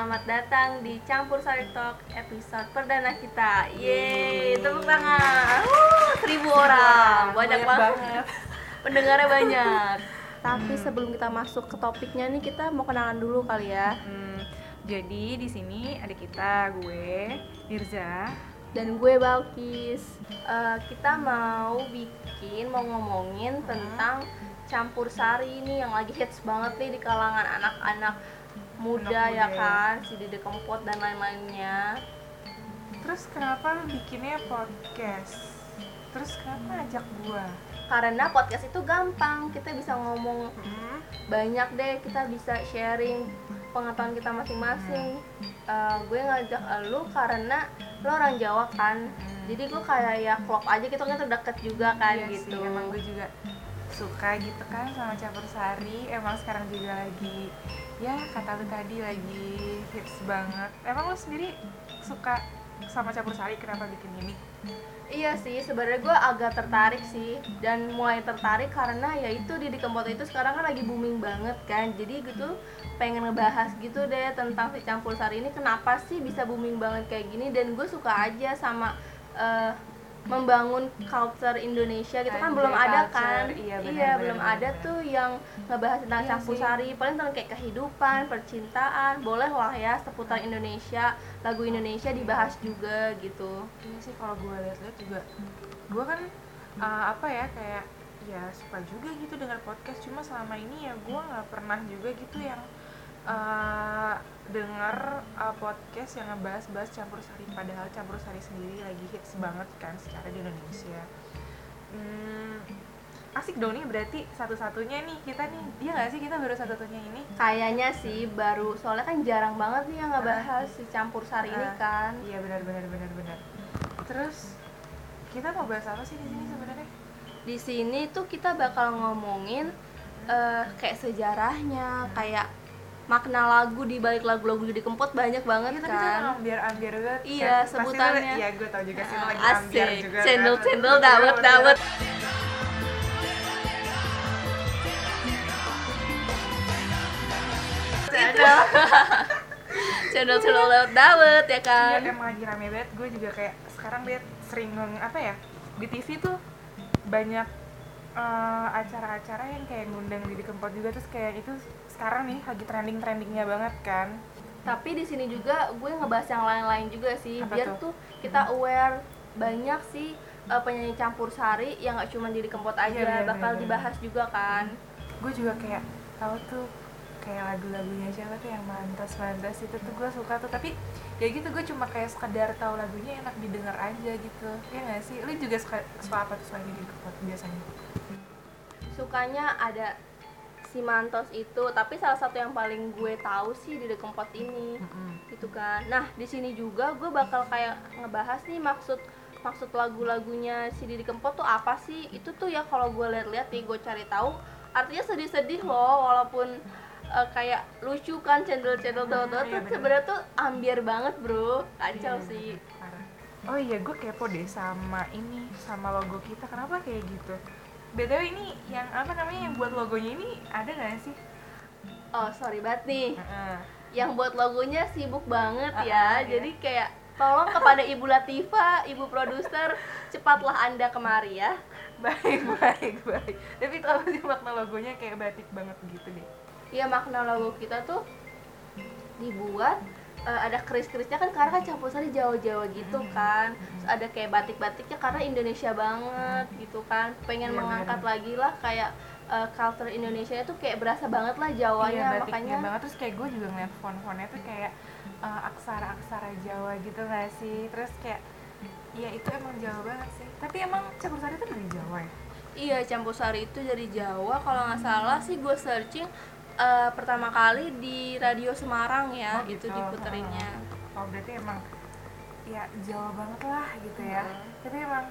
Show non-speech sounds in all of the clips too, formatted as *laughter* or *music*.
selamat datang di Campur Sari Talk episode perdana kita. Yeay, tepuk tangan. Wuh, seribu orang, banyak, banget. Pendengarnya banyak. Tapi sebelum kita masuk ke topiknya nih, kita mau kenalan dulu kali ya. Hmm, jadi di sini ada kita, gue, Mirza. Dan gue Balkis. Eh, kita mau bikin, mau ngomongin tentang campur sari ini yang lagi hits banget nih di kalangan anak-anak muda Anak ya muda ya. kan, si Dede Kempot dan lain-lainnya. Terus kenapa lu bikinnya podcast? Terus kenapa ajak gua? Karena podcast itu gampang, kita bisa ngomong Hmm, banyak deh, kita bisa sharing pengetahuan kita masing-masing. Eh, gue ngajak lu karena lo orang Jawa kan, jadi gue kayak ya klop aja gitu kan terdekat juga kan iya gitu. sih, emang gue juga suka gitu kan sama campur sari. Emang sekarang juga lagi, ya kata lu tadi lagi hits banget. Emang lu sendiri suka sama campur sari? Kenapa bikin ini? Iya sih, sebenarnya gue agak tertarik sih dan mulai tertarik karena ya itu di Kempot itu sekarang kan lagi booming banget kan. Jadi gue tuh pengen ngebahas gitu deh tentang si campur sari ini kenapa sih bisa booming banget kayak gini dan gue suka aja sama eh, membangun culture Indonesia gitu kan belum ada culture. kan Iya, benar, benar, belum benar, ada benar. tuh yang ngebahas tentang Iya campur sari paling tentang kayak kehidupan percintaan boleh lah ya seputar Indonesia lagu Indonesia dibahas juga gitu Iya sih kalau gue lihat-lihat juga gue kan uh, apa ya kayak ya suka juga gitu dengar podcast cuma selama ini ya gue nggak pernah juga gitu yang uh, dengar uh, podcast yang ngebahas-bahas campur sari padahal campur sari sendiri lagi hits banget kan secara di Indonesia hmm, asik dong nih berarti satu-satunya nih kita nih iya nggak sih kita baru satu-satunya ini Kayaknya sih baru soalnya kan jarang banget nih yang ngebahas si campur sari ini Ah. kan. iya benar benar benar benar terus kita mau bahas apa sih di sini sebenarnya Di sini tuh kita bakal ngomongin eh, kayak sejarahnya, kayak makna lagu di balik lagu-lagu di Kempot banyak banget Iya, tapi itu kan. ambiar-ambiar banget Iya, kan. Sebutannya. Iya, gue tau juga sih lu lagi Asik, ambiar juga kan. cendol-cendol Iya, dawet-dawet. Cendol. *laughs* Cendol-cendol dawet ya Iya, kan. emang lagi rame banget. Gue juga kayak sekarang lihat sering apa ya? Di TV tuh banyak eh, acara-acara yang kayak ngundang Didi Kempot juga terus kayak itu sekarang nih lagi trending-trendingnya banget kan. tapi di sini juga gue ngebahas yang lain-lain juga sih. Apa biar tuh? tuh kita aware banyak sih uh, penyanyi campur sari yang gak cuma di kempot aja Iya, bener, bakal bener, dibahas juga kan. Gue juga kayak tahu tuh kayak lagu-lagunya siapa tuh yang mantas mantas itu tuh gue suka tuh. Tapi ya gitu gue cuma kayak sekedar tahu lagunya enak didengar aja gitu. Ya nggak sih? Lu juga suka suka apa tuh selain di Kempot biasanya? Sukanya ada si Mantos itu tapi salah satu yang paling gue tahu sih di kempot ini gitu kan. Nah di sini juga gue bakal kayak ngebahas nih maksud maksud lagu-lagunya si Didi Kempot tuh apa sih? Itu tuh ya kalau gue lihat-lihat nih gue cari tahu artinya sedih-sedih loh walaupun eh, kayak lucu kan cendol-cendol Iya, tuh bener. sebenarnya tuh ambiar banget bro. Kacau Iya, sih. bener, parah. oh iya gue kepo deh sama ini sama logo kita. Kenapa kayak gitu btw ini yang apa namanya yang buat logonya ini ada nggak sih oh sorry banget nih Heeh. yang buat logonya sibuk banget Ah, ya. ah, iya. Jadi kayak tolong kepada Ibu Latifa, Ibu produser, cepatlah Anda kemari ya. *laughs* baik baik baik tapi apa sih makna logonya kayak batik banget gitu deh Iya makna logo kita tuh dibuat eh, ada keris-kerisnya kan karena kan campur sari Jawa-Jawa gitu Hmm. kan. Terus ada kayak batik-batiknya karena Indonesia banget gitu kan. Pengen Iya, mengangkat bener. lagi lah kayak eh, culture Indonesia itu kayak berasa banget lah Jawanya iya makanya banget terus kayak gue juga ngeliat font-fontnya tuh kayak uh, aksara-aksara Jawa gitu gak sih terus kayak ya itu emang Jawa banget sih tapi emang campur sari itu dari Jawa ya Iya, campur sari itu dari Jawa. Kalau nggak salah sih gue searching eh, pertama kali di Radio Semarang ya, Oh, itu gitu. diputerinnya. oh berarti emang ya Jawa banget lah gitu ya Hmm. tapi emang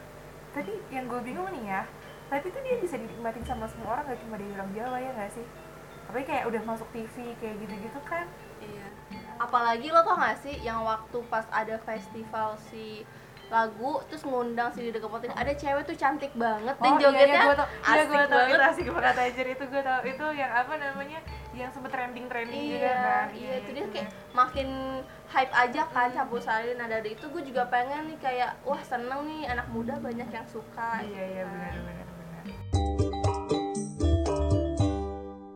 tadi yang gue bingung nih ya tapi tuh dia bisa dinikmatin sama semua orang gak cuma dari orang Jawa ya gak sih tapi kayak udah masuk TV kayak gitu-gitu kan Iya. Apalagi lo tau gak sih yang waktu pas ada festival si lagu terus ngundang si Didi Kempot ini ada cewek tuh cantik banget dan Oh, jogetnya iya, iya, gua tau. Iya, asik gua tau. banget Itu asik banget aja itu gue tau itu yang apa namanya yang sempet trending trending iya juga kan iya itu dia kayak makin hype aja kan campur sari nah dari itu gue juga pengen nih kayak wah seneng nih anak muda banyak yang suka iya iya gitu benar kan. benar benar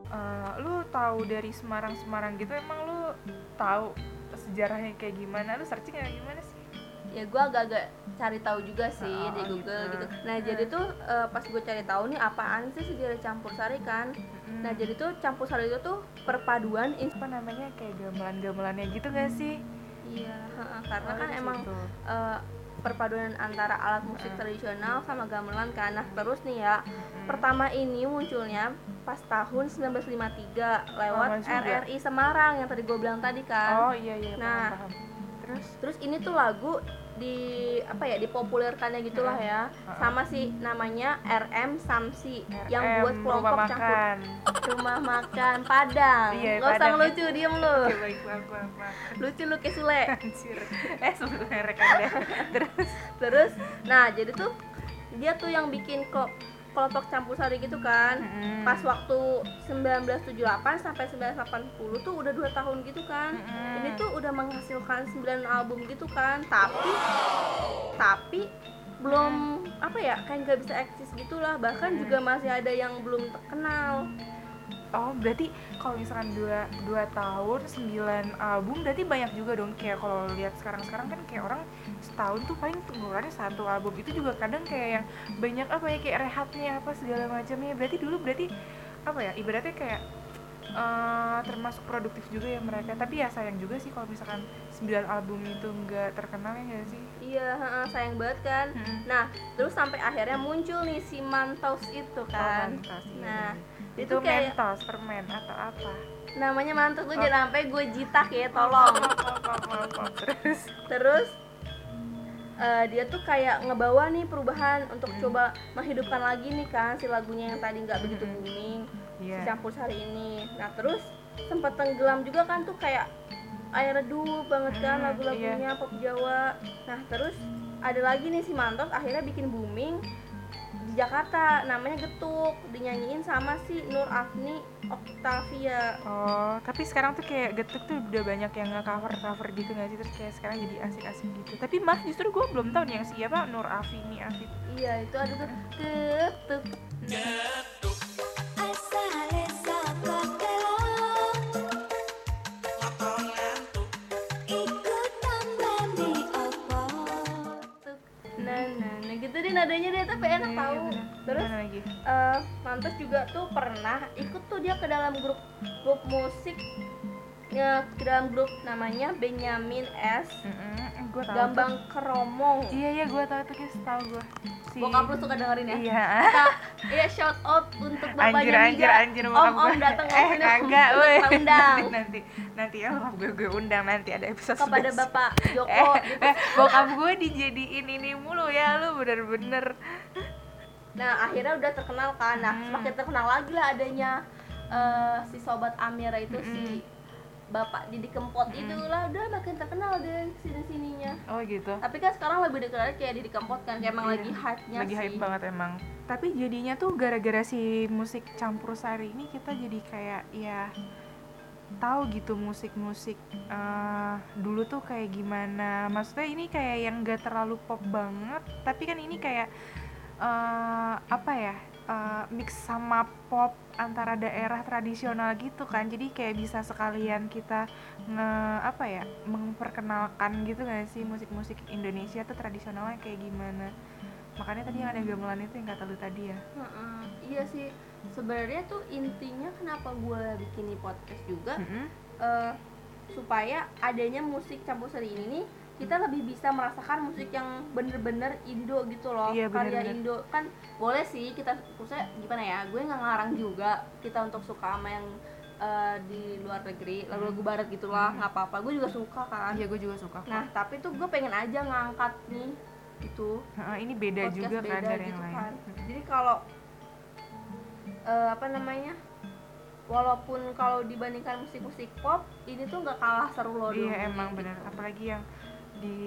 Eh, lu tahu dari Semarang Semarang gitu emang lu tahu sejarahnya kayak gimana lu searching kayak gimana sih ya gue agak-agak cari tahu juga sih Oh, di Google gitu. gitu. Nah jadi tuh eh, pas gue cari tahu nih apaan sih sejarah campur sari kan. Nah jadi tuh campur sari itu tuh perpaduan apa namanya kayak gamelan-gamelannya gitu gak sih iya karena Oh, kan emang eh, perpaduan antara alat musik tradisional sama gamelan kan. Nah terus nih ya Mm. pertama ini munculnya pas tahun 1953 lewat. RRI Semarang yang tadi gue bilang tadi kan. oh iya iya Nah. paham, paham. terus Terus ini tuh lagu di apa ya dipopulerkannya gitulah ya. Sama si namanya RM Samsi yang RM, buat kelompok rumah campur makan rumah makan Padang. Iya, nggak usah ngelucu diem lu. Oke, baik baik baik baik. lucu lu kayak Sule anjir. Eh sebelum merek anda *laughs* terus terus. Nah jadi tuh dia tuh yang bikin kok kelompok campur sari gitu kan. Mm-mm. pas waktu 1978 sampai 1980 tuh udah dua tahun gitu kan. Mm-mm. ini tuh udah menghasilkan 9 album gitu kan. Tapi tapi belum apa ya kayak nggak bisa eksis gitulah. Bahkan juga masih ada yang belum terkenal. Oh berarti kalau misalkan dua dua tahun sembilan album berarti banyak juga dong kayak kalau lihat sekarang sekarang kan kayak orang setahun tuh paling ngeluarin satu album. Itu juga kadang kayak yang banyak apa ya kayak rehatnya apa segala macamnya. Berarti dulu berarti apa ya ibaratnya kayak eh, termasuk produktif juga ya mereka. Tapi ya sayang juga sih kalau misalkan 9 album itu nggak terkenal ya nggak sih? Iya sayang banget kan? Nah terus sampai akhirnya muncul nih si Mantos itu kan. Oh, Mentos, iya, nah itu itu kayak mentos permen atau apa? Namanya Mantos tuh Oh. jangan sampai gue jitak ya tolong. *laughs* Terus? Terus eh, dia tuh kayak ngebawa nih perubahan untuk Hmm. coba menghidupkan lagi nih kan si lagunya yang tadi nggak begitu Hmm. booming Iya. si campur sari ini nah terus sempat tenggelam juga kan tuh kayak air redup banget kan Hmm, lagu-lagunya pop Jawa nah terus ada lagi nih si Mantos akhirnya bikin booming di Jakarta namanya Getuk dinyanyiin sama si Nur Afni Octavia Oh, tapi sekarang tuh kayak getuk tuh udah banyak yang nge-cover cover gitu nggak sih? Terus kayak sekarang jadi asik-asik gitu. Tapi maaf justru gue belum tahu nih yang siapa Nur Afini Afid. iya itu ada tuh Getuk Asale nadanya deh tapi enak Iya, tahu bener. terus lagi? eh Mantos juga tuh pernah ikut tuh dia ke dalam grup grup musik ya dalam grup namanya Benyamin S gue tahu. Gambang Keromong tuh. Iya iya gue tahu tuh guys tahu gue. Si... bokap lu suka dengerin ya Iya. kita ya shout out untuk bapaknya Anjir anjir anjir om om gue. datang eh kagak weh. undang *laughs* nanti nanti ya bokap gue gue undang nanti ada episode kepada spesial. bapak Joko eh, gitu. eh bokap gue dijadiin ini mulu ya lu bener-bener nah akhirnya udah terkenal kan nah Hmm. semakin terkenal lagi lah adanya eh, si sobat Amira itu Mm-mm. si bapak Didi Kempot Mm-mm. itu lah udah makin terkenal deh sini sininya oh gitu. Tapi kan sekarang lebih dikenal kayak Didi Kempot kan kayak emang Iya, lagi hype-nya lagi sih. hype banget emang. Tapi jadinya tuh gara-gara si musik campur sari ini kita jadi kayak ya tahu gitu musik-musik eh, dulu tuh kayak gimana. Maksudnya ini kayak yang gak terlalu pop banget tapi kan ini kayak eh, apa ya eh, mix sama pop antara daerah tradisional gitu kan jadi kayak bisa sekalian kita nge apa ya memperkenalkan gitu gak sih musik-musik Indonesia tuh tradisionalnya kayak gimana makanya tadi yang ada gamelan itu yang kata lu tadi ya Heeh. iya sih sebenarnya tuh intinya kenapa gue bikin ini podcast juga Mm-mm. eh, supaya adanya musik campur sari ini nih kita lebih bisa merasakan musik yang bener-bener Indo gitu loh Iya, karya bener-bener. Indo kan boleh sih kita maksudnya gimana ya gue nggak ngarang juga kita untuk suka sama yang eh, di luar negeri lagu-lagu barat gitulah nggak apa-apa gue juga suka kan iya gue juga suka kok nah tapi tuh gue pengen aja ngangkat nih gitu ini beda podcast juga kan beda dari gitu yang lain kan. Jadi kalau eh, apa namanya? Walaupun kalau dibandingkan musik-musik pop, ini tuh nggak kalah seru loh. iya dulu, emang gitu. bener apalagi yang di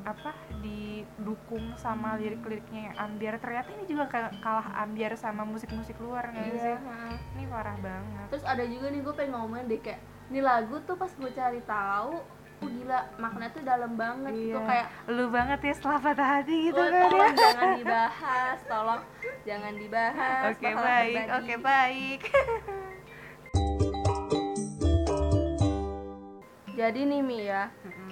apa didukung sama lirik-liriknya yang ambiar ternyata ini juga ka- kalah ambiar sama musik-musik luar nggak sih Iya, heeh. ini parah banget terus ada juga nih gue pengen ngomongin deh kayak ini lagu tuh pas gue cari tahu oh gila maknanya tuh dalam banget gitu Iya. kayak lu banget ya setelah patah hati gitu "Oh, kan ya tolong jangan *laughs* dibahas tolong jangan dibahas oke masalah baik pribadi." oke baik *laughs* jadi nih Mi ya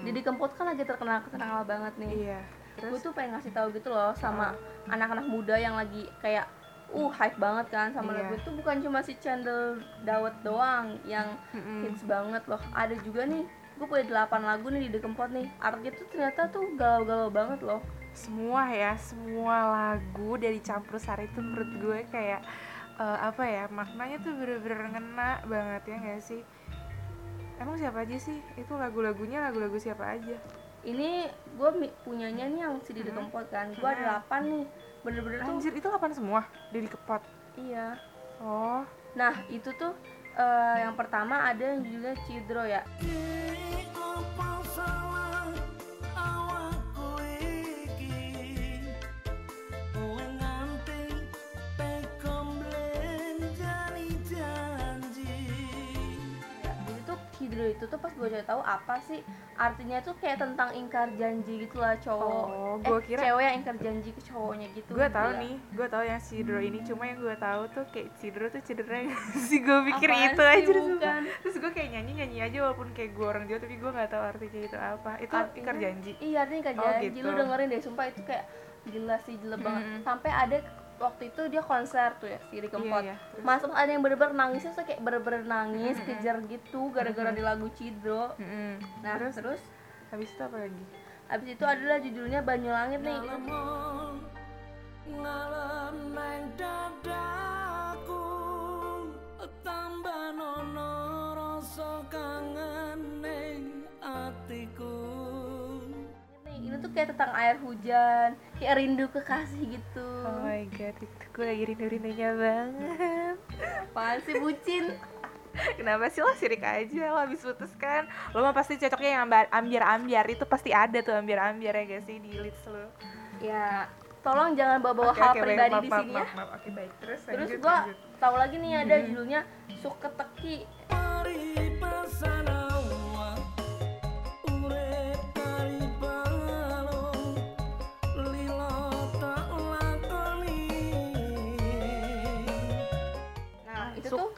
Didi Kempot kan lagi terkenal terkenal banget nih. Iya. Gue terus tuh pengen ngasih tahu gitu loh sama anak-anak muda yang lagi kayak uh hype banget kan sama Iya. lagu itu. Bukan cuma si Chandel Dawet doang yang Mm-mm. hits banget loh. Ada juga nih gue punya 8 lagu nih di The Kempot nih. Artinya tuh ternyata tuh galau-galau banget loh. Semua ya semua lagu dari campur sari itu menurut gue kayak eh, apa ya maknanya tuh bener-bener ngena banget ya nggak sih emang siapa aja sih? Itu lagu-lagunya lagu-lagu siapa aja? Ini gue punyanya nih yang si Didi Kempot kan. Gue ada 8 nih. Bener-bener tuh anjir itu kapan semua? Dari kepot iya. Oh. Nah itu tuh eh, yang pertama ada yang judulnya Cidro ya Hidro itu tuh pas gue cari tahu apa sih artinya tuh kayak tentang ingkar janji gitu lah cowok Oh, eh, gua kira- cewek yang ingkar janji ke cowoknya gitu gue tahu Gila. nih gue tahu yang Cidro ini cuma yang gue tahu tuh kayak Cidro tuh cedera *laughs* sih gue pikir Apaan itu sih, aja bukan. terus gue kayak nyanyi nyanyi aja walaupun kayak gue orang Jawa tapi gue nggak tahu artinya itu apa itu Artinya- ingkar janji iya artinya ingkar Oh, janji gitu. lu dengerin deh sumpah itu kayak gila sih jelek banget Mm-mm. sampai ada waktu itu dia konser tuh ya si Didi Kempot Iya, iya. Terus? masuk ada yang bener-bener nangisnya tuh kayak bener-bener nangis kejar gitu gara-gara di lagu Cidro. Mm-mm. nah terus, terus? Habis itu apa lagi? Abis itu adalah judulnya Banyulangit nih. Ngalem nang dadaku tambah nono rasa ini tuh kayak tentang air hujan kayak rindu kekasih gitu. Oh my god itu gue lagi rindu rindunya banget. Apaan sih bucin? Kenapa sih lo sirik aja? Lo habis putus kan? Lo mah pasti cocoknya yang ambiar-ambiar. Itu pasti ada tuh ambiar-ambiar ya gak sih di list lo? Ya tolong jangan bawa-bawa Oke, hal baik. pribadi Maaf, di maaf, sini ya. maaf, maaf. oke baik. Terus terus lanjut. tahu lagi nih ada judulnya Suketeki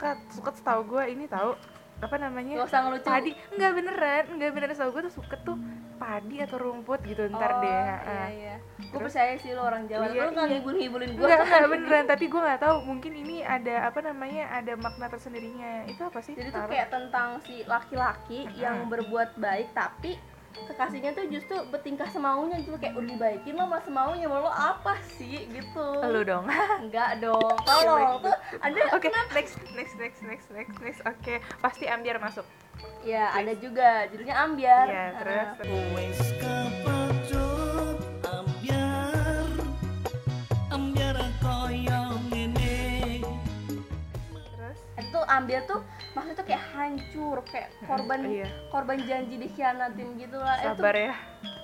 suket suket setahu gue ini tahu apa namanya? Gak usah ngelucu. Padi. Nggak beneran nggak beneran setahu gue tuh suket tuh padi atau rumput gitu ntar Oh, deh iya iya. Gue percaya sih lo orang Jawa. Iya, lo nggak iya. ngibul-ngibulin gue Enggak, enggak *laughs* beneran, tapi gue nggak tahu mungkin ini ada apa namanya, ada makna tersendirinya. Itu apa sih? jadi tuh kayak tentang si laki-laki yang berbuat baik tapi kekasihnya tuh justru bertingkah semaunya gitu kayak udah dibaikin lo malah semaunya malah lo apa sih gitu lu dong. *laughs* enggak dong tolong tuh ada Oke, next, next, next, next, next, next. Oke, pasti ambiar masuk. ya ada juga judulnya ambiar Iya, terus. Nah, itu ambiar tuh maksudnya tuh kayak hancur kayak korban iya. korban janji dikhianatin gitu lah Eh, Sabar ya.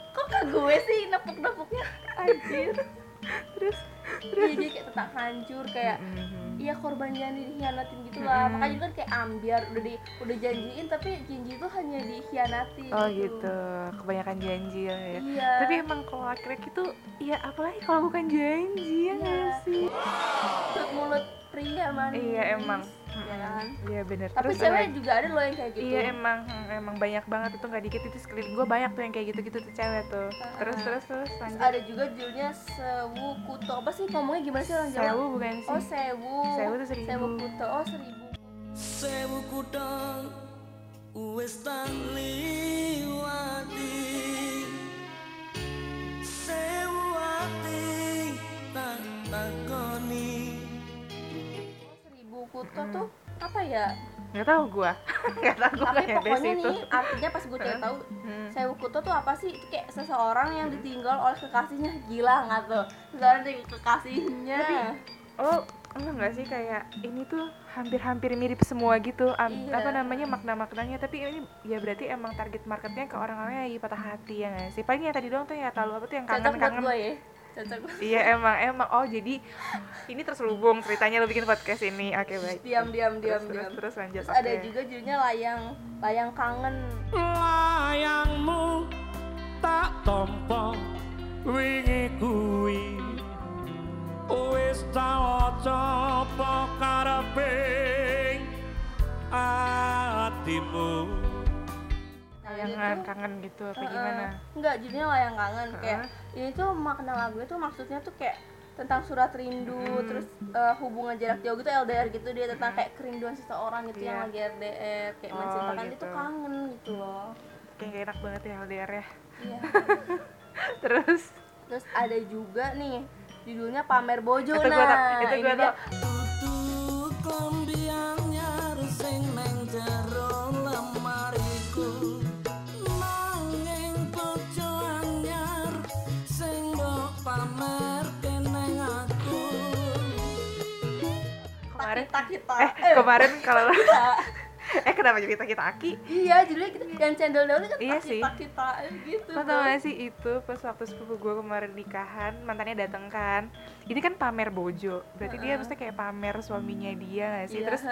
kok ke gue sih nepuk-nepuknya anjir Terus. iya jadi kayak tetap hancur kayak iya korban janji dikhianatin gitu lah Mm-mm. makanya kan kayak ambiar udah di udah janjiin tapi janji itu hanya dikhianati Oh gitu, kebanyakan janji lah ya. iya Tapi emang kalau laki-laki tuh, ya apalagi kalau bukan janji ya nggak Iya. sih? mulut mulut pria manis Iya emang. Ya kan Iya bener. tapi Terus cewek juga ada loh yang kayak gitu Iya emang emang banyak banget itu nggak dikit itu sekeliling gue banyak tuh yang kayak gitu-gitu tuh cewek tuh. Terus Ah. terus terus Terus lanjut. ada juga judulnya sewu kuto apa sih ngomongnya gimana sih orang Jawa Sewu bukan sih? oh sewu Sewu tuh seribu. sewu kuto oh seribu sewu kutha wis tak liwati sewu kuto tuh apa ya? Nggak tahu gue, *laughs* nggak tahu gue tapi kayak pokoknya itu. nih artinya pas gue cari tahu Hmm. sewu kuto tuh apa sih? Itu kayak seseorang yang ditinggal oleh kekasihnya. Gila nggak tuh? Seseorang dari kekasihnya. Oh enggak nggak sih kayak ini tuh hampir-hampir mirip semua gitu am- Iya. apa namanya makna-maknanya. Tapi ini ya berarti emang target marketnya ke orang-orang yang lagi patah hati ya nggak sih? Paling yang tadi doang tuh ya tahu apa tuh yang kangen-kangen. ya cocok iya emang emang. Oh jadi ini terselubung ceritanya lo bikin podcast ini. Oke baik. diam diam diam terus, diam. terus, terus lanjut terus ada oke. juga judulnya layang layang kangen. Layangmu tak tompo wingi kuwi. Wis tau karepe atimu layangan kangen gitu apa gimana Enggak, judulnya layang kangen kayak Heeh. ini tuh makna lagunya tuh maksudnya tuh kayak tentang surat rindu Hmm. terus eh, hubungan jarak jauh gitu LDR gitu dia tentang kayak kerinduan seseorang gitu yang Iya. lagi LDR kayak Oh, mencintakan gitu. tuh kangen gitu loh kayak gak enak banget ya LDR ya iya *laughs* terus terus ada juga nih judulnya pamer bojo Itu nah gua tau- itu dia tau. Kita kita. Eh kemarin kalau *laughs* eh kenapa jadi kita aki? Iya judulnya kita yang cendol dahulu kan Iya sih. kita kita gitu Lo tau gak sih itu pas waktu sepupu gue kemarin nikahan mantannya dateng kan. Ini kan pamer bojo. Berarti dia mesti kayak pamer suaminya dia gak sih? Iya, terus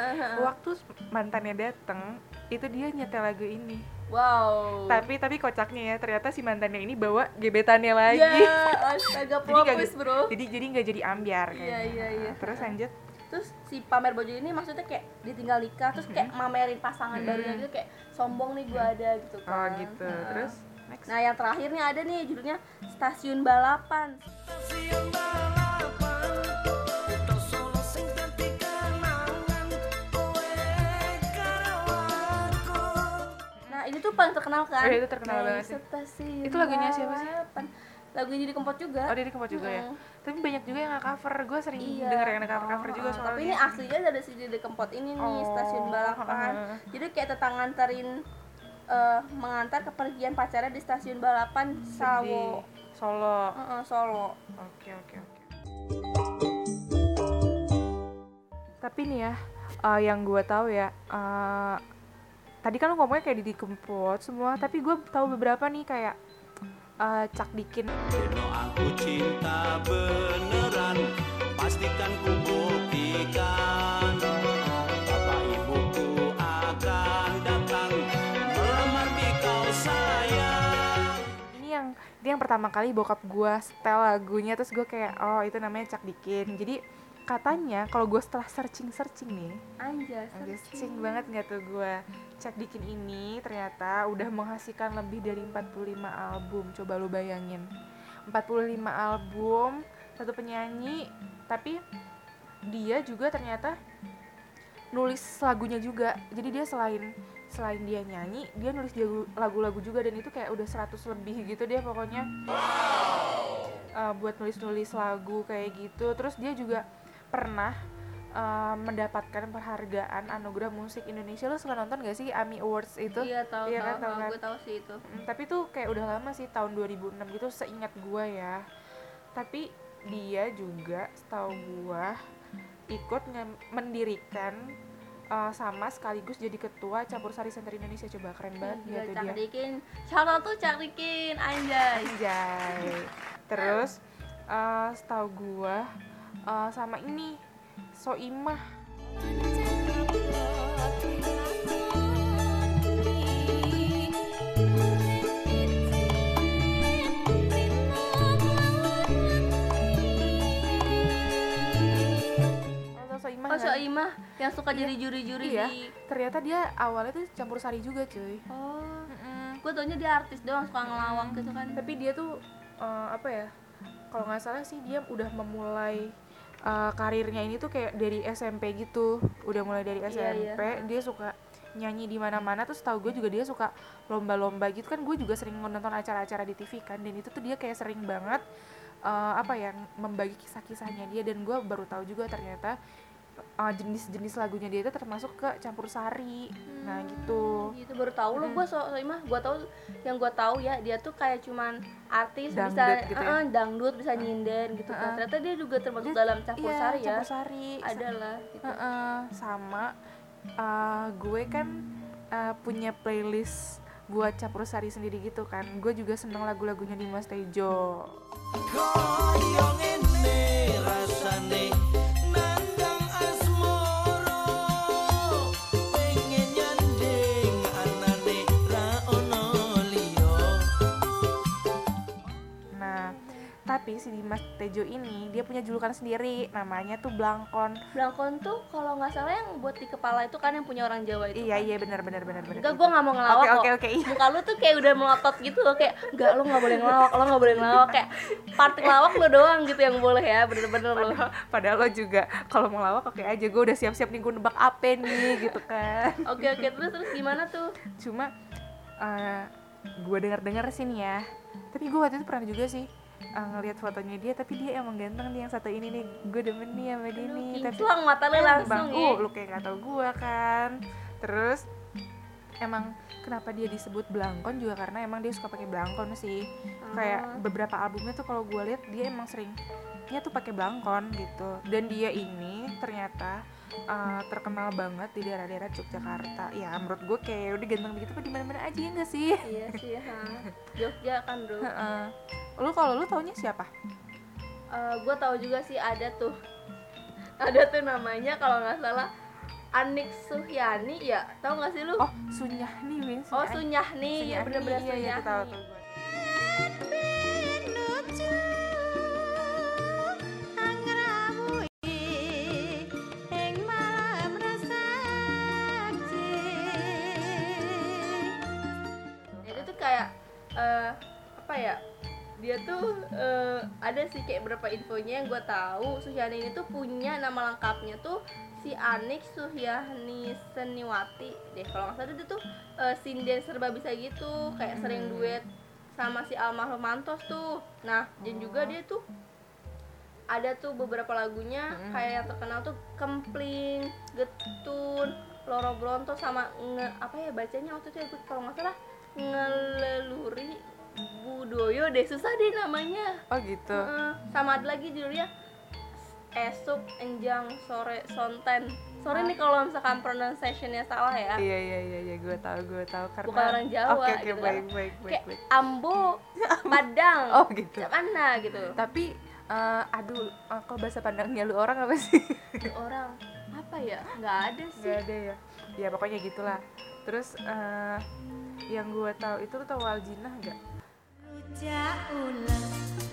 waktu mantannya dateng itu dia nyetel lagu ini. Wow. Tapi tapi kocaknya ya ternyata si mantannya ini bawa gebetannya lagi. Iya, astaga *laughs* jadi nggak plot bro. jadi jadi nggak jadi ambiar Iya, kayaknya. iya, iya. terus lanjut Terus si pamer bojo ini maksudnya kayak ditinggal nikah, terus kayak mamerin pasangan barunya gitu kayak sombong nih gua ada gitu oh kan. gitu Nah. terus next Nah, yang terakhir nih ada nih judulnya Stasiun Balapan. Stasiun balapan Nah, ini tuh paling terkenal kan? Oh, itu terkenal Naik banget sih. Stasiun Itu lagunya siapa sih? Lagunya di Kempot juga. oh di Kempot juga ya Mm. tapi banyak juga yang nggak cover gue sering Iya. denger yang cover cover juga soalnya Tapi ini aslinya dari si Dede Kempot ini nih, Oh, stasiun balapan. *laughs* Jadi kayak tentang nganterin eh, mengantar kepergian pacarnya di stasiun balapan di Sawo. Solo Heeh, Solo. Oke oke oke. Tapi nih ya, eh, yang gue tahu ya, eh, tadi kan lu ngomongnya kayak Didi Kempot semua, tapi gue tahu beberapa nih kayak eh, Cak Dikin. Aku cinta beneran Pastikan ku buktikan Bapak ibuku akan datang Melamar di kau sayang Ini yang ini yang pertama kali bokap gue setel lagunya, terus gue kayak oh itu namanya Cak Dikin. Jadi katanya kalau gue setelah searching searching nih. Anjir, searching. banget nggak tuh gue cek dikin ini ternyata udah menghasilkan lebih dari 45 album. Coba lu bayangin. 45 album satu penyanyi tapi dia juga ternyata nulis lagunya juga. Jadi dia selain selain dia nyanyi dia nulis lagu-lagu juga dan itu kayak udah 100 lebih gitu dia pokoknya. Uh, buat nulis-nulis lagu kayak gitu. Terus dia juga pernah uh, mendapatkan penghargaan anugerah musik Indonesia lo suka nonton gak sih AMI Awards itu Iya tahu Iya tahu. kan, tahu tahu, kan? Gue tahu sih itu. Mm, tapi tuh kayak udah lama sih tahun 2006 gitu seingat gua ya tapi dia juga setahu gua ikut mendirikan uh, sama sekaligus jadi ketua campur sari center Indonesia coba keren banget Gila, gitu dia. Shout out tuh Cak Dikin, anjay. Anjay. Terus uh, setahu gua uh, sama ini Soimah. Soimah Oh, nggak? Soimah yang suka jadi juri-juri Iya. di Ternyata dia awalnya tuh campur sari juga, cuy. Oh, gue taunya dia artis doang suka ngelawak gitu kan. Tapi dia tuh uh, apa ya? Kalau nggak salah sih dia udah memulai uh, karirnya ini tuh kayak dari SMP gitu. Udah mulai dari Iya, SMP, dia suka nyanyi di mana-mana. Terus tahu gue juga dia suka lomba-lomba gitu. Kan gue juga sering nonton acara-acara di TV kan. Dan itu tuh dia kayak sering banget uh, apa ya membagi kisah-kisahnya dia. Dan gue baru tahu juga ternyata uh, jenis-jenis lagunya dia itu termasuk ke campur sari. Nah gitu. gitu baru tahu lo Hmm. gue so mah gue tahu yang gue tahu ya dia tuh kayak cuman artis Dangdut bisa gitu ya? eh, dangdut bisa nyinden gitu. Kan Heeh. ternyata dia juga termasuk Dia- dalam campur iya sari ya? campur sari. Ada lah gitu. Heeh, sama uh, gue kan uh, punya playlist buat campur sari sendiri gitu kan. Gue juga seneng lagu-lagunya Dimas Tejo. Koyong ini rasane tapi si Dimas Tejo ini dia punya julukan sendiri namanya tuh Blangkon Blangkon tuh kalau nggak salah yang buat di kepala itu kan yang punya orang Jawa itu iya kan? iya benar benar benar benar Enggak, gue nggak mau ngelawak oke kok. oke oke iya. Muka lu tuh kayak udah melotot gitu loh Kayak, enggak, lu nggak boleh ngelawak, lo nggak boleh ngelawak Kayak, part ngelawak lu doang gitu yang boleh ya Bener-bener lo padahal, padahal lo juga kalau mau ngelawak oke aja gue udah siap-siap nih gue nebak apa nih gitu kan Oke, oke, terus, terus gimana tuh? cuma uh, gue dengar-dengar sih nih ya tapi gue waktu itu pernah juga sih uh, ngelihat fotonya dia tapi dia emang ganteng nih yang satu ini nih. Gue demen nih sama dia nih tapi mata lu langsung bang, ya. uh, lu kayak gak tau gue kan. Terus emang kenapa dia disebut belangkon juga karena emang dia suka pakai belangkon sih. Kayak beberapa albumnya tuh kalau gue lihat dia emang sering dia tuh pakai belangkon gitu. Dan dia ini ternyata uh, terkenal banget di daerah-daerah Yogyakarta. Ya menurut gue kayak udah ganteng begitu di mana-mana aja ya nggak sih? Iya sih, ha. Jogja kan bro. Heeh. lu kalau lu taunya siapa? Gue tahu juga sih ada tuh. Ada tuh namanya kalau nggak salah Anik Suhyani ya tahu nggak sih lu? Oh Sunyahni Win. Oh Sunyahni Sunyahni, ya bener-bener iya, iya, Sunyahni tahu tuh gue. Pinuju angrawuhi ing malam resaksi Ya, itu tuh kayak eh, apa ya dia tuh eh, ada sih kayak berapa infonya yang gue tahu. Suhyani ini tuh punya nama lengkapnya tuh si Anik Suhyani Seniwati deh. Kalau nggak salah dia tuh eh, sinden serba bisa gitu. Kayak sering duet sama si almarhum Mantos tuh. Nah dan juga dia tuh ada tuh beberapa lagunya Mm. kayak yang terkenal tuh Kempling, Getun, Loro Bronto sama nge apa ya bacanya waktu itu ya? Kalau nggak salah ngeleluri Budoyo deh susah deh namanya oh gitu Heeh. sama ada lagi judulnya esok enjang sore sonten sorry nih kalau misalkan pronunciationnya salah ya Iya iya iya iya gue tahu gue tahu karena Bukan orang Jawa, Oke oke gitu kan. baik baik baik kayak baik. ambo *laughs* padang Oh gitu. mana gitu Tapi eh, aduh eh, kalau bahasa pandangnya lu orang apa sih? Orang apa ya nggak ada sih Gak ada ya. Ya pokoknya gitulah. Terus eh, yang gue tahu itu lu tahu Waljina gak? Rujak uleg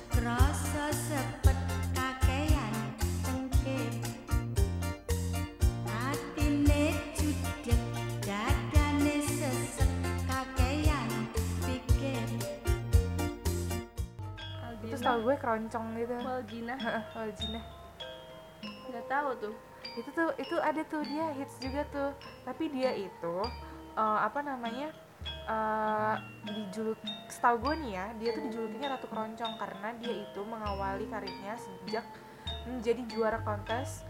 krasa sepet kakean cengkeh atine judek dadane sesek kakean pikir Itu tahu gue keroncong gitu. Waljina Heeh, Waljina. nggak tahu tuh Itu tuh itu ada tuh dia hits juga tuh. Tapi dia itu eh, apa namanya? Eh dijuluk setahu gue nih ya dia tuh dijulukinya ratu keroncong karena dia itu mengawali karirnya sejak menjadi juara kontes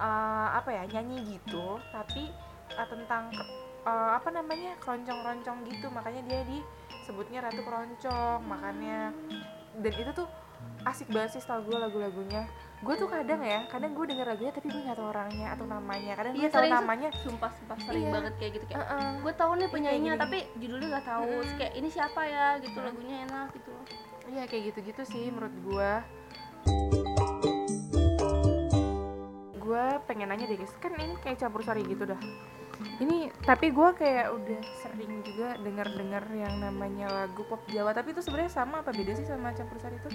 eh, apa ya nyanyi gitu tapi eh, tentang eh, apa namanya keroncong-keroncong gitu. Makanya dia disebutnya ratu keroncong makanya dan itu tuh asik banget sih setahu gue lagu-lagunya gue tuh kadang ya kadang gue denger lagunya tapi gue nggak tahu orangnya atau namanya kadang Iya, gue sering sih. namanya sumpah sumpah sering Iya. banget kayak gitu kayak Heeh. gue tahu nih penyanyinya tapi judulnya tahu Mm-mm. Terus kayak ini siapa ya gitu lagunya enak gitu Iya kayak gitu-gitu sih menurut gua. Gua pengen nanya deh guys, kan ini kayak campur sari gitu dah. Ini tapi gua kayak udah sering juga dengar-dengar yang namanya lagu pop Jawa, tapi itu sebenarnya sama apa beda sih sama campur sari itu?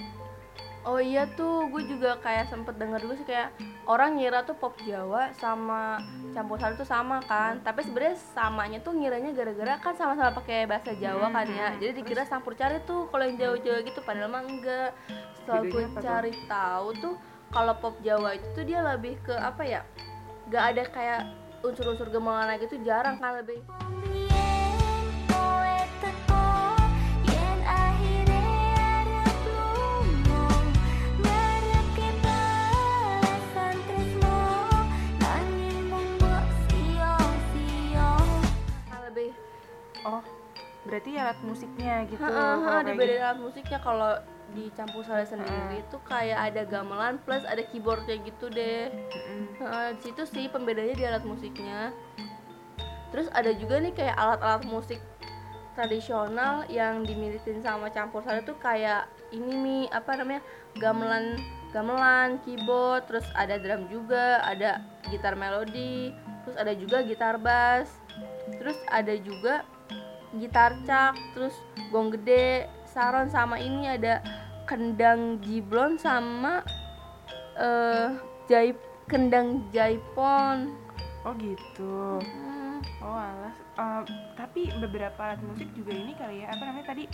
Oh iya tuh gue juga kayak sempet denger dulu sih kayak orang ngira tuh pop Jawa sama campur sari tuh sama kan. Tapi sebenarnya samanya tuh ngiranya gara-gara kan sama-sama pakai bahasa Jawa kan ya. Hmm, jadi dikira campur cari tuh kalau yang Jawa-Jawa gitu padahal mah enggak. Setelah gue cari tahu tuh kalau pop Jawa itu tuh dia lebih ke apa ya? Gak ada kayak unsur-unsur gemelan gitu jarang kan lebih alat musiknya gitu Heeh, kalau heeh, kayak dibedain alat musiknya kalau di campur sari sendiri tuh kayak ada gamelan plus ada keyboardnya gitu deh gitu. Mm-mm. Heeh, di situ sih pembedanya di alat musiknya terus ada juga nih kayak alat-alat musik tradisional yang dimilikin sama campur sari tuh kayak ini nih apa namanya gamelan gamelan keyboard terus ada drum juga ada gitar melodi terus ada juga gitar bass terus ada juga gitar cak terus gong gede saron sama ini ada kendang jiblon sama eh jai kendang jaipon. Oh gitu. Hmm, oh alas. Eh, tapi beberapa alat musik juga ini kali ya apa namanya tadi?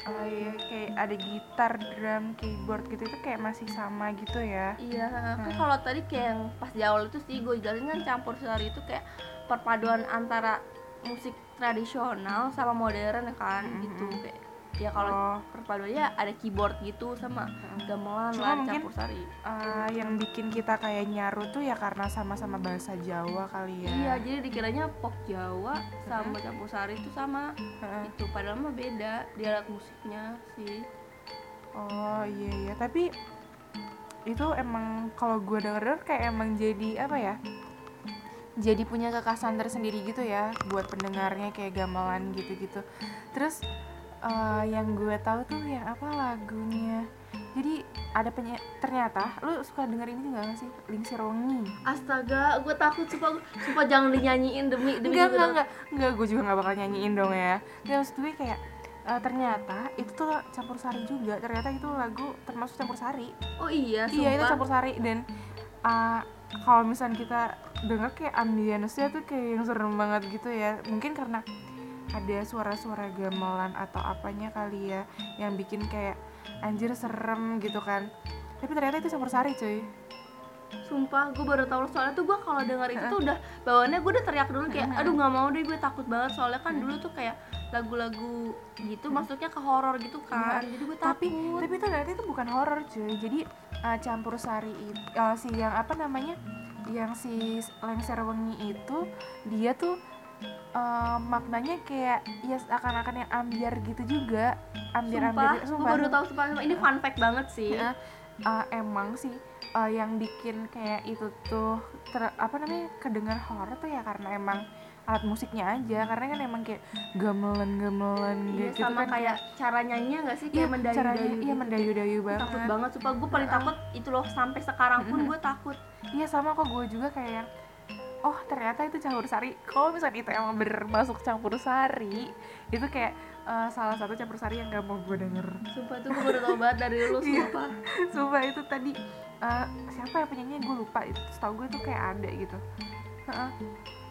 Eh, ya, kayak ada gitar drum keyboard gitu itu kayak masih sama gitu ya? Iya kan kalau tadi kayak yang pas di awal itu sih gue jelasin kan campur sari itu kayak perpaduan antara musik tradisional sama modern kan gitu. Kayak ya kalau Oh. perpaduannya ada keyboard gitu sama gamelan Cuma lah mungkin- campur sari. Eh, yang bikin kita kayak nyaru tuh ya karena sama-sama bahasa Jawa kali ya. Iya jadi dikiranya pop Jawa sama campur sari itu sama Heeh. itu padahal mah beda di alat musiknya sih. Oh iya iya. Tapi itu emang kalau gue denger kayak emang jadi apa ya? Jadi punya kekhasan tersendiri gitu ya buat pendengarnya kayak gamelan gitu-gitu. Terus eh, yang gue tahu tuh yang apa lagunya? Jadi ada penye ternyata lu suka denger ini gak sih? Lingsir Wengi. astaga gue takut sumpah sumpah jangan dinyanyiin demi demi Enggak, enggak, enggak, enggak, gue juga gak bakal nyanyiin dong ya Nggak, maksud gue kayak eh, ternyata itu tuh campur sari juga ternyata itu lagu termasuk campur sari oh iya sumpah Iya itu campur sari dan uh, kalau misalnya kita denger kayak ambience-nya tuh kayak yang serem banget gitu ya. Mungkin karena ada suara-suara gamelan atau apanya kali ya yang bikin kayak anjir serem gitu kan. Tapi ternyata itu campur sari cuy. Sumpah, gue baru tahu soalnya tuh gue kalau denger itu tuh udah bawaannya gue udah teriak dulu kayak aduh nggak mau deh gue takut banget soalnya kan dulu tuh kayak lagu-lagu gitu masuknya ke horor gitu kan jadi gue takut Tapi tapi itu ternyata itu bukan horor cuy. Jadi uh, campur sari itu si yang apa namanya? Yang si lengser wengi itu dia tuh uh, maknanya kayak ya akan-akan yang ambiar gitu juga. Ambiar-ambiar sumpah, gue baru tahu sumpah, sumpah. ini fun fact banget sih Ya, uh, emang sih uh, yang bikin kayak itu tuh ter- apa namanya kedengar horor tuh ya karena emang alat musiknya aja karena kan emang kayak gamelan-gamelan Iya, gitu sama kan. kayak cara nyanyinya nggak sih? Iya, kayak mendayu-dayu caranya iya gitu. mendayu-dayu banget. takut banget sumpah gue paling takut itu loh sampai sekarang pun gue takut. Iya sama kok gue juga kayak yang oh ternyata itu campur sari. Kalau misalnya itu emang bener masuk campur sari itu kayak uh, salah satu campur sari yang gak mau gue denger. Sumpah tuh gue baru tau banget dari lu Iya. sumpah. Sumpah itu tadi uh, siapa ya penyanyinya? Gue lupa itu setahu gue tuh kayak ada gitu. Heeh.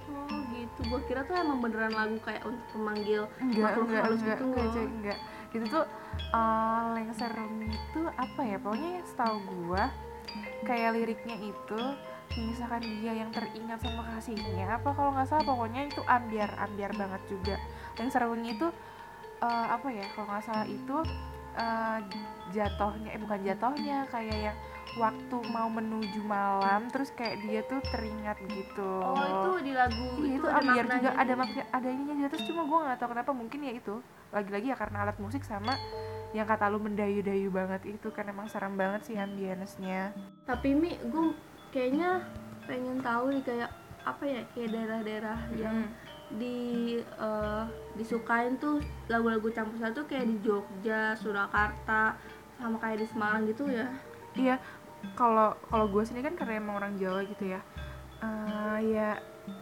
Oh gitu. Gue kira tuh emang beneran lagu kayak untuk memanggil enggak makhluk enggak halus enggak gitu enggak cuy, enggak. Itu tuh uh, lengser itu apa ya? Pokoknya yang setahu gue kayak liriknya itu misalkan dia yang teringat sama kasihnya apa kalau nggak salah pokoknya itu ambiar ambiar banget juga. Lengser wengi itu uh, apa ya? Kalau nggak salah itu uh, jatohnya eh bukan jatohnya kayak yang waktu mau menuju malam terus kayak dia tuh teringat gitu. Oh itu di lagu Iya, itu, ada ambiar juga maknanya ada gitu. makna ada ininya juga. Terus cuma gue nggak tahu kenapa mungkin ya itu. Lagi-lagi ya karena alat musik sama yang kata lu mendayu-dayu banget itu kan emang serem banget sih ambience-nya. Tapi mi gue kayaknya pengen tahu nih kayak apa ya kayak daerah-daerah yang di eh, disukain tuh lagu-lagu campur sari tuh kayak di Jogja, Surakarta, sama kayak di Semarang gitu ya. iya kalau kalau gue sendiri kan karena emang orang Jawa gitu ya eh, ya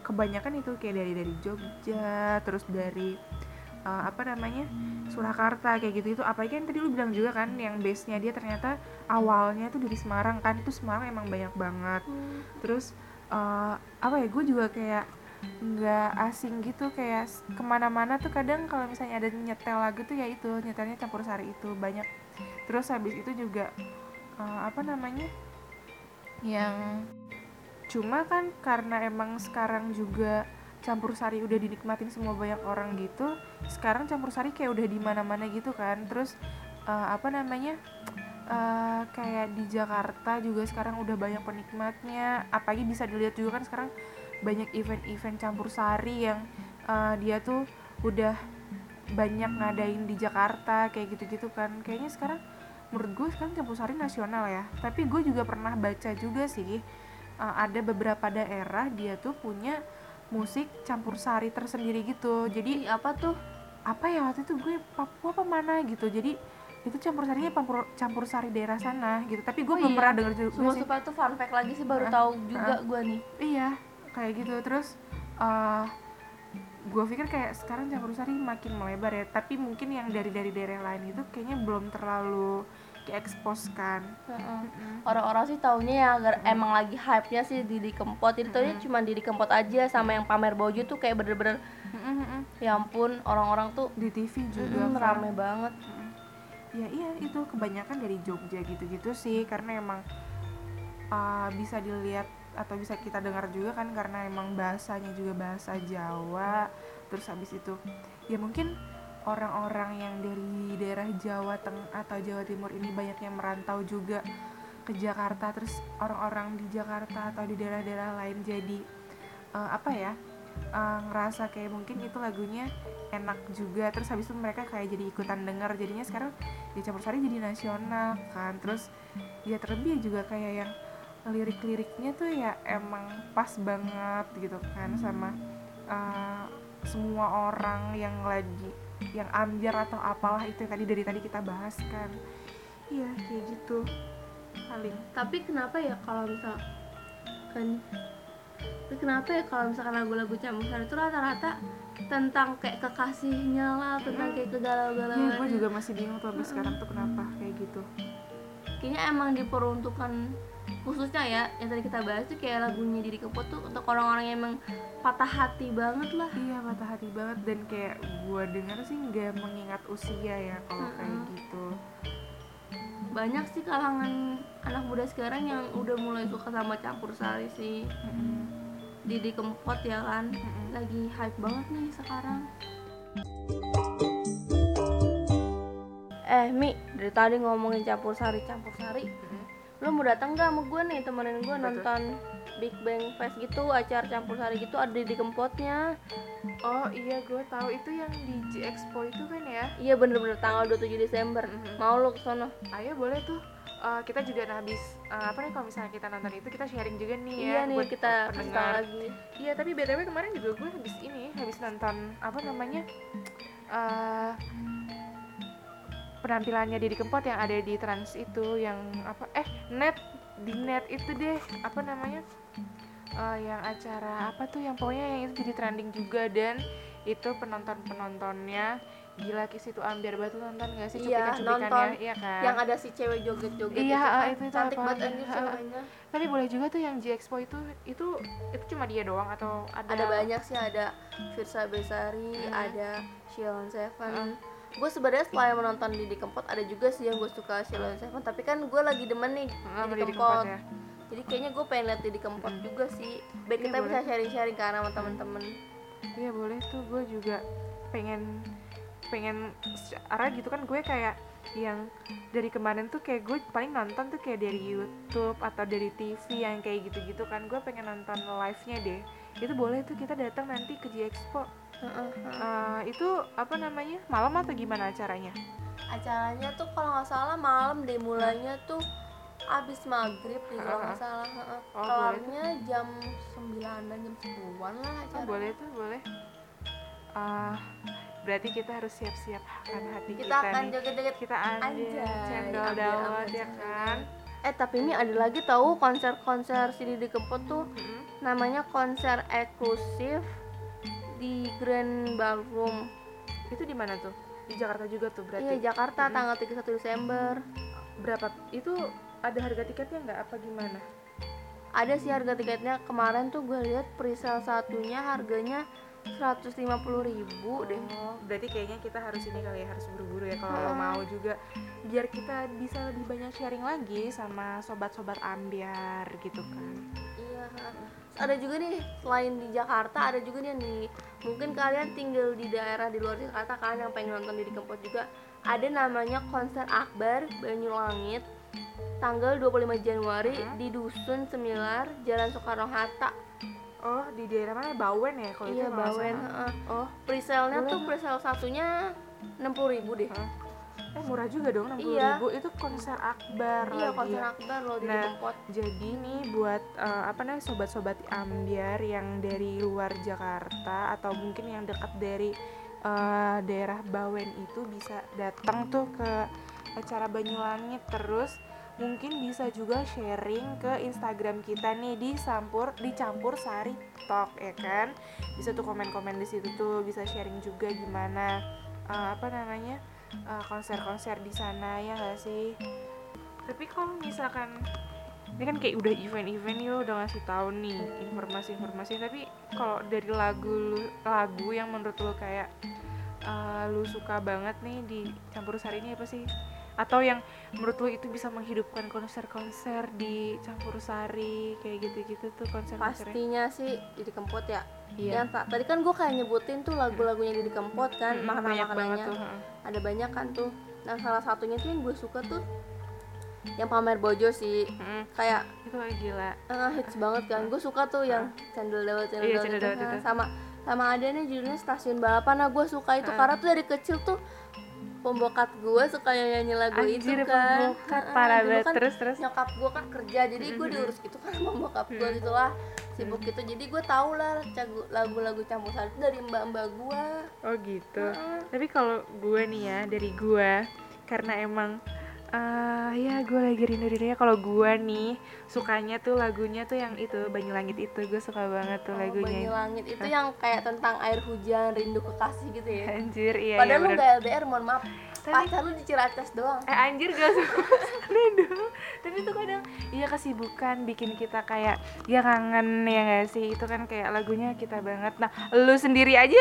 kebanyakan itu kayak dari dari Jogja terus dari eh, apa namanya Surakarta kayak gitu itu apalagi kan tadi lu bilang juga kan yang base nya dia ternyata awalnya tuh dari Semarang kan itu Semarang emang banyak banget. Terus eh, apa ya gue juga kayak nggak asing gitu kayak ke mana-mana tuh kadang kalau misalnya ada nyetel lagu tuh ya itu nyetelnya campur sari itu banyak. Terus habis itu juga eh, apa namanya? Yang cuma kan karena emang sekarang juga campur sari udah dinikmatin semua banyak orang gitu sekarang campur sari kayak udah di mana-mana gitu kan. Terus eh, apa namanya? Eh, kayak di Jakarta juga sekarang udah banyak penikmatnya. Apalagi bisa dilihat juga kan sekarang banyak event-event campur sari yang eh, dia tuh udah banyak ngadain di Jakarta kayak gitu-gitu kan. Kayaknya sekarang menurut gue sekarang campur sari nasional ya. Tapi gue juga pernah baca juga sih uh, ada beberapa daerah dia tuh punya musik campur sari tersendiri gitu. Jadi apa tuh? apa ya waktu itu gue Papua apa mana gitu. Jadi itu campur sarinya campur, campur sari daerah sana gitu. Tapi gue Oh belum iya. pernah denger juga Sumpah sih. sumpah itu fun fact lagi sih baru Heeh. tahu juga gua nih. Iya kayak gitu. Terus uh, gue pikir kayak sekarang campur sari makin melebar ya. Tapi mungkin yang dari dari daerah lain itu kayaknya belum terlalu diekspos kan. Heeh. orang-orang sih taunya ya agar emang lagi hype nya sih Didi Kempot. Jadi taunya cuma Didi Kempot aja sama yang pamer baju tuh kayak bener-bener ya ampun orang-orang tuh di TV juga mm, kan. rame banget. Ya iya itu kebanyakan dari Jogja gitu-gitu sih karena emang uh, bisa dilihat atau bisa kita dengar juga kan karena emang bahasanya juga bahasa Jawa. Terus habis itu ya mungkin orang-orang yang dari daerah Jawa Tengah atau Jawa Timur ini banyak yang merantau juga ke Jakarta terus orang-orang di Jakarta atau di daerah-daerah lain jadi uh, apa ya uh, ngerasa kayak mungkin itu lagunya enak juga terus habis itu mereka kayak jadi ikutan denger jadinya sekarang di campur sari jadi nasional kan. Terus ya terlebih juga kayak yang lirik-liriknya tuh ya emang pas banget gitu kan sama uh, semua orang yang lagi yang amjar atau apalah itu yang tadi dari tadi kita bahas kan. Iya kayak gitu. Paling. Tapi kenapa ya kalau misal kan tapi kenapa ya kalau misalkan lagu-lagu campur sari itu rata-rata tentang kayak kekasihnya lah tentang kayak ya kegalau-galauan gue juga masih bingung tuh sampai sekarang tuh kenapa kayak gitu. Kayaknya emang diperuntukkan khususnya ya yang tadi kita bahas tuh kayak lagunya Didi Kempot tuh untuk orang-orang yang emang patah hati banget lah Iya patah hati banget dan kayak gue denger sih nggak mengingat usia ya kalau kayak Mm-mm. gitu. banyak sih kalangan anak muda sekarang yang udah mulai suka sama campur sari sih Mm-mm. Didi Kempot ya kan Mm-mm. lagi hype banget nih sekarang eh Mi dari tadi ngomongin campur sari campur sari Lu mau datang gak sama gue nih temenin gue Betul. nonton Big Bang Fest gitu acara campur sari gitu ada di Kempotnya Oh iya gue tahu itu yang di G Expo itu kan ya. iya bener-bener tanggal 27 Desember Mhm. mau lu ke sana Ayo boleh tuh. Eh, kita juga nah, habis eh, apa nih kalau misalnya kita nonton itu kita sharing juga nih ya iya nih buat kita pendengar. lagi Iya tapi btw kemarin juga gue habis ini habis nonton apa namanya eh penampilannya Didi Kempot yang ada di Trans itu yang apa eh net di net itu deh apa namanya Eh, yang acara apa tuh yang pokoknya yang itu jadi trending juga dan itu penonton penontonnya gila kis itu ambiar batu nonton gak sih Iya, cuplikan-cuplikannya nonton. iya kan yang ada si cewek joget-joget Iya, itu kan. itu- itu cantik banget ha. ceweknya tapi boleh juga tuh yang G Expo itu itu itu cuma dia doang atau ada ada banyak sih ada Firsa Besari Hmm. ada Shilon Seven Hmm. Gue sebenarnya selain menonton Didi Kempot ada juga sih yang gue suka Shilon Seven tapi kan gue lagi demen nih sama Didi Didi Kempot. Kempot ya. Jadi kayaknya gue pengen lihat Didi Kempot juga sih. Baik Iya, kita bisa boleh. sharing-sharing karena sama temen-temen. Iya boleh tuh. Gue juga pengen pengen secara gitu kan gue kayak yang dari kemarin tuh kayak gue paling nonton tuh kayak dari YouTube atau dari TV yang kayak gitu-gitu kan. Gue pengen nonton live-nya deh. Itu boleh tuh kita datang nanti ke G Expo Eh, itu apa namanya? Malam atau gimana acaranya? Acaranya tuh kalau nggak salah malam deh mulainya tuh abis maghrib deh kalau nggak salah heeh. Oh, kelarnya jam 9 dan jam 10-an lah oh, acara boleh tuh boleh. Ah, berarti kita harus siap-siap akan hati kita, kita akan nih. joget-joget kita anjir Anjay, cendol dawet ya kan? Eh tapi ini ada lagi tahu konser-konser si Didi Kempot tuh. Mm-mm. namanya konser eksklusif di Grand Ballroom. Itu di mana tuh? Di Jakarta juga tuh berarti? Iya Jakarta Mm-mm. tanggal 31 Desember. Berapa? Itu ada harga tiketnya nggak? Apa gimana? Ada sih harga tiketnya. Kemarin tuh gue lihat presale satunya harganya 150.000 ribu deh. Oh berarti kayaknya kita harus ini kali ya harus buru-buru ya kalau Hmm. mau juga. Biar kita bisa lebih banyak sharing lagi sama sobat-sobat ambiar gitu kan. Iya. Ada juga nih selain di Jakarta ada juga nih yang di mungkin kalian tinggal di daerah di luar Jakarta kan yang pengen nonton Didi Kempot juga ada namanya konser Akbar Banyulangit tanggal 25 Januari Mhm. di Dusun Semilar Jalan Soekarno Hatta. oh di daerah mana Bawen ya kalau iya Bawen. heeh. oh Presale-nya tuh presale satunya enam puluh ribu deh eh murah juga dong 60.000 Iya. ribu itu konser akbar iya lagi konser ya. akbar loh di Nah, Depot Jadi nih buat eh, apa namanya sobat-sobat ambiar yang dari luar Jakarta atau mungkin yang dekat dari eh, daerah Bawen itu bisa datang tuh ke acara Banyulangit terus mungkin bisa juga sharing ke Instagram kita nih di sampur dicampur sari talk ya kan bisa tuh komen-komen di situ tuh bisa sharing juga gimana eh, apa namanya eh, konser-konser di sana ya gak sih? Tapi kalau misalkan ini kan kayak udah event-event ya udah ngasih tahu nih informasi-informasi tapi kalau dari lagu lagu yang menurut lu kayak eh, lu suka banget nih di campur sari ini apa sih atau yang menurut lu itu bisa menghidupkan konser-konser di campur sari kayak gitu-gitu tuh konser-konsernya? Pastinya sih jadi kempot ya. Iya. Yang tak tadi kan gue kayak nyebutin tuh lagu-lagunya di kempot kan Mm, makanan banyak banget makanannya tuh ada banyak kan tuh. Nah salah satunya tuh yang gue suka tuh yang pamer bojo sih. Mm, kayak itu kayak gila. Ah, hits banget kan. Gue suka tuh yang cendol dawet cendol Iya, dawet cendol itu. dawet Nah, itu. sama sama ada nih judulnya stasiun balapan. Nah gue suka itu karena tuh dari kecil tuh pembokat gue suka nyanyi lagu itu anjir kan. pembokat Ah, parah banget. kan terus terus. nyokap gue kan kerja jadi gue diurus gitu kan sama bokap gue gitu lah sibuk gitu. Jadi gue tau lah lagu-lagu campur sari itu dari mbak-mbak gue oh gitu. Tapi kalau gue nih ya dari gue karena emang eh ya gue lagi rindu rindunya kalau gue nih sukanya tuh lagunya tuh yang itu Banyulangit itu. Gue suka banget tuh Oh, lagunya. Banyu Langit itu yang kayak tentang air hujan rindu kekasih gitu ya? Anjir iya iya padahal lu bener. gak LDR mohon maaf. Tapi- pacar lu di Ciracas doang. Eh anjir gak suka *laughs* dong tapi tuh kadang iya kesibukan bikin kita kayak ya kangen ya gak sih? Itu kan kayak lagunya kita banget. Nah lu sendiri aja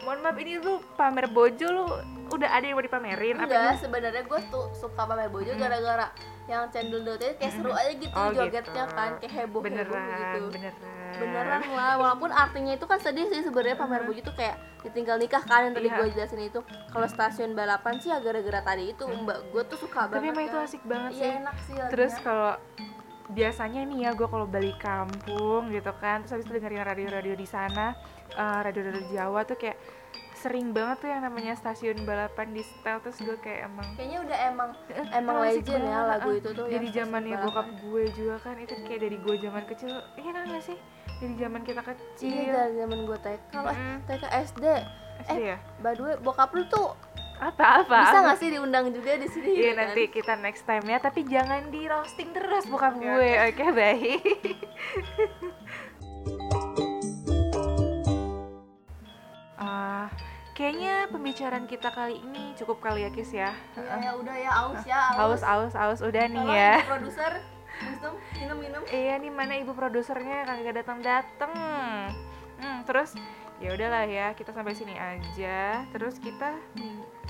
mohon maaf ini lu pamer bojo lu udah ada yang mau dipamerin apa enggak sebenarnya gue tuh suka pamer bojo gara-gara yang cendol dawet itu kayak seru aja gitu Oh, jogetnya gitu. kan kayak heboh heboh beneran gitu beneran beneran. lah walaupun artinya itu kan sedih sih sebenarnya pamer bojo tuh kayak ditinggal nikah kan yang tadi Iya. gue jelasin itu. Kalau stasiun balapan sih ya gara-gara tadi itu mbak gue tuh suka tapi banget emang itu kan. asik banget iya sih. enak sih lagunya. terus kalau biasanya nih ya gue kalau balik kampung gitu kan terus habis itu dengerin radio-radio di sana eh, radio-radio Jawa tuh kayak sering banget tuh yang namanya stasiun balapan di setel terus gue kayak emang kayaknya udah emang emang legend ya lagu itu tuh dari zamannya bokap gue juga kan itu kayak dari gue zaman kecil iya kan gak sih? Dari zaman kita kecil. Iya dari zaman gue TK eh, Mm. TK SD SD ya? by the way bokap lu tuh apa apa? Bisa nggak sih diundang juga di sini Iya gitu kan? nanti kita next time ya tapi jangan di roasting terus bokap Oke, gue. oke. Baik *laughs* Ah, kayaknya pembicaraan kita kali ini cukup kali ya Kis ya? Iya, ya udah ya aus ya *laughs* aus aus. aus udah nih Tolong ya. ibu produser minum minum iya nih mana ibu produsernya? Kagak datang datang hmm, terus ya udahlah ya kita sampai sini aja. Terus kita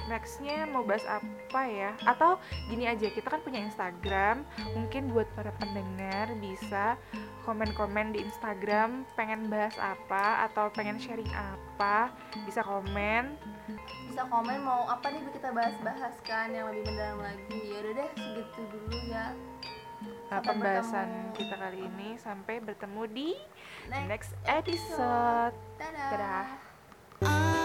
nextnya mau bahas apa ya? Atau gini aja kita kan punya Instagram. Mungkin buat para pendengar bisa komen-komen di Instagram pengen bahas apa atau pengen sharing apa. Bisa komen. Bisa komen mau apa nih kita bahas-bahas kan yang lebih mendalam lagi. Ya udah deh segitu dulu ya uh, pembahasan bertemu. kita kali ini sampai bertemu di next, next episode. episode. Dadah. Dadah.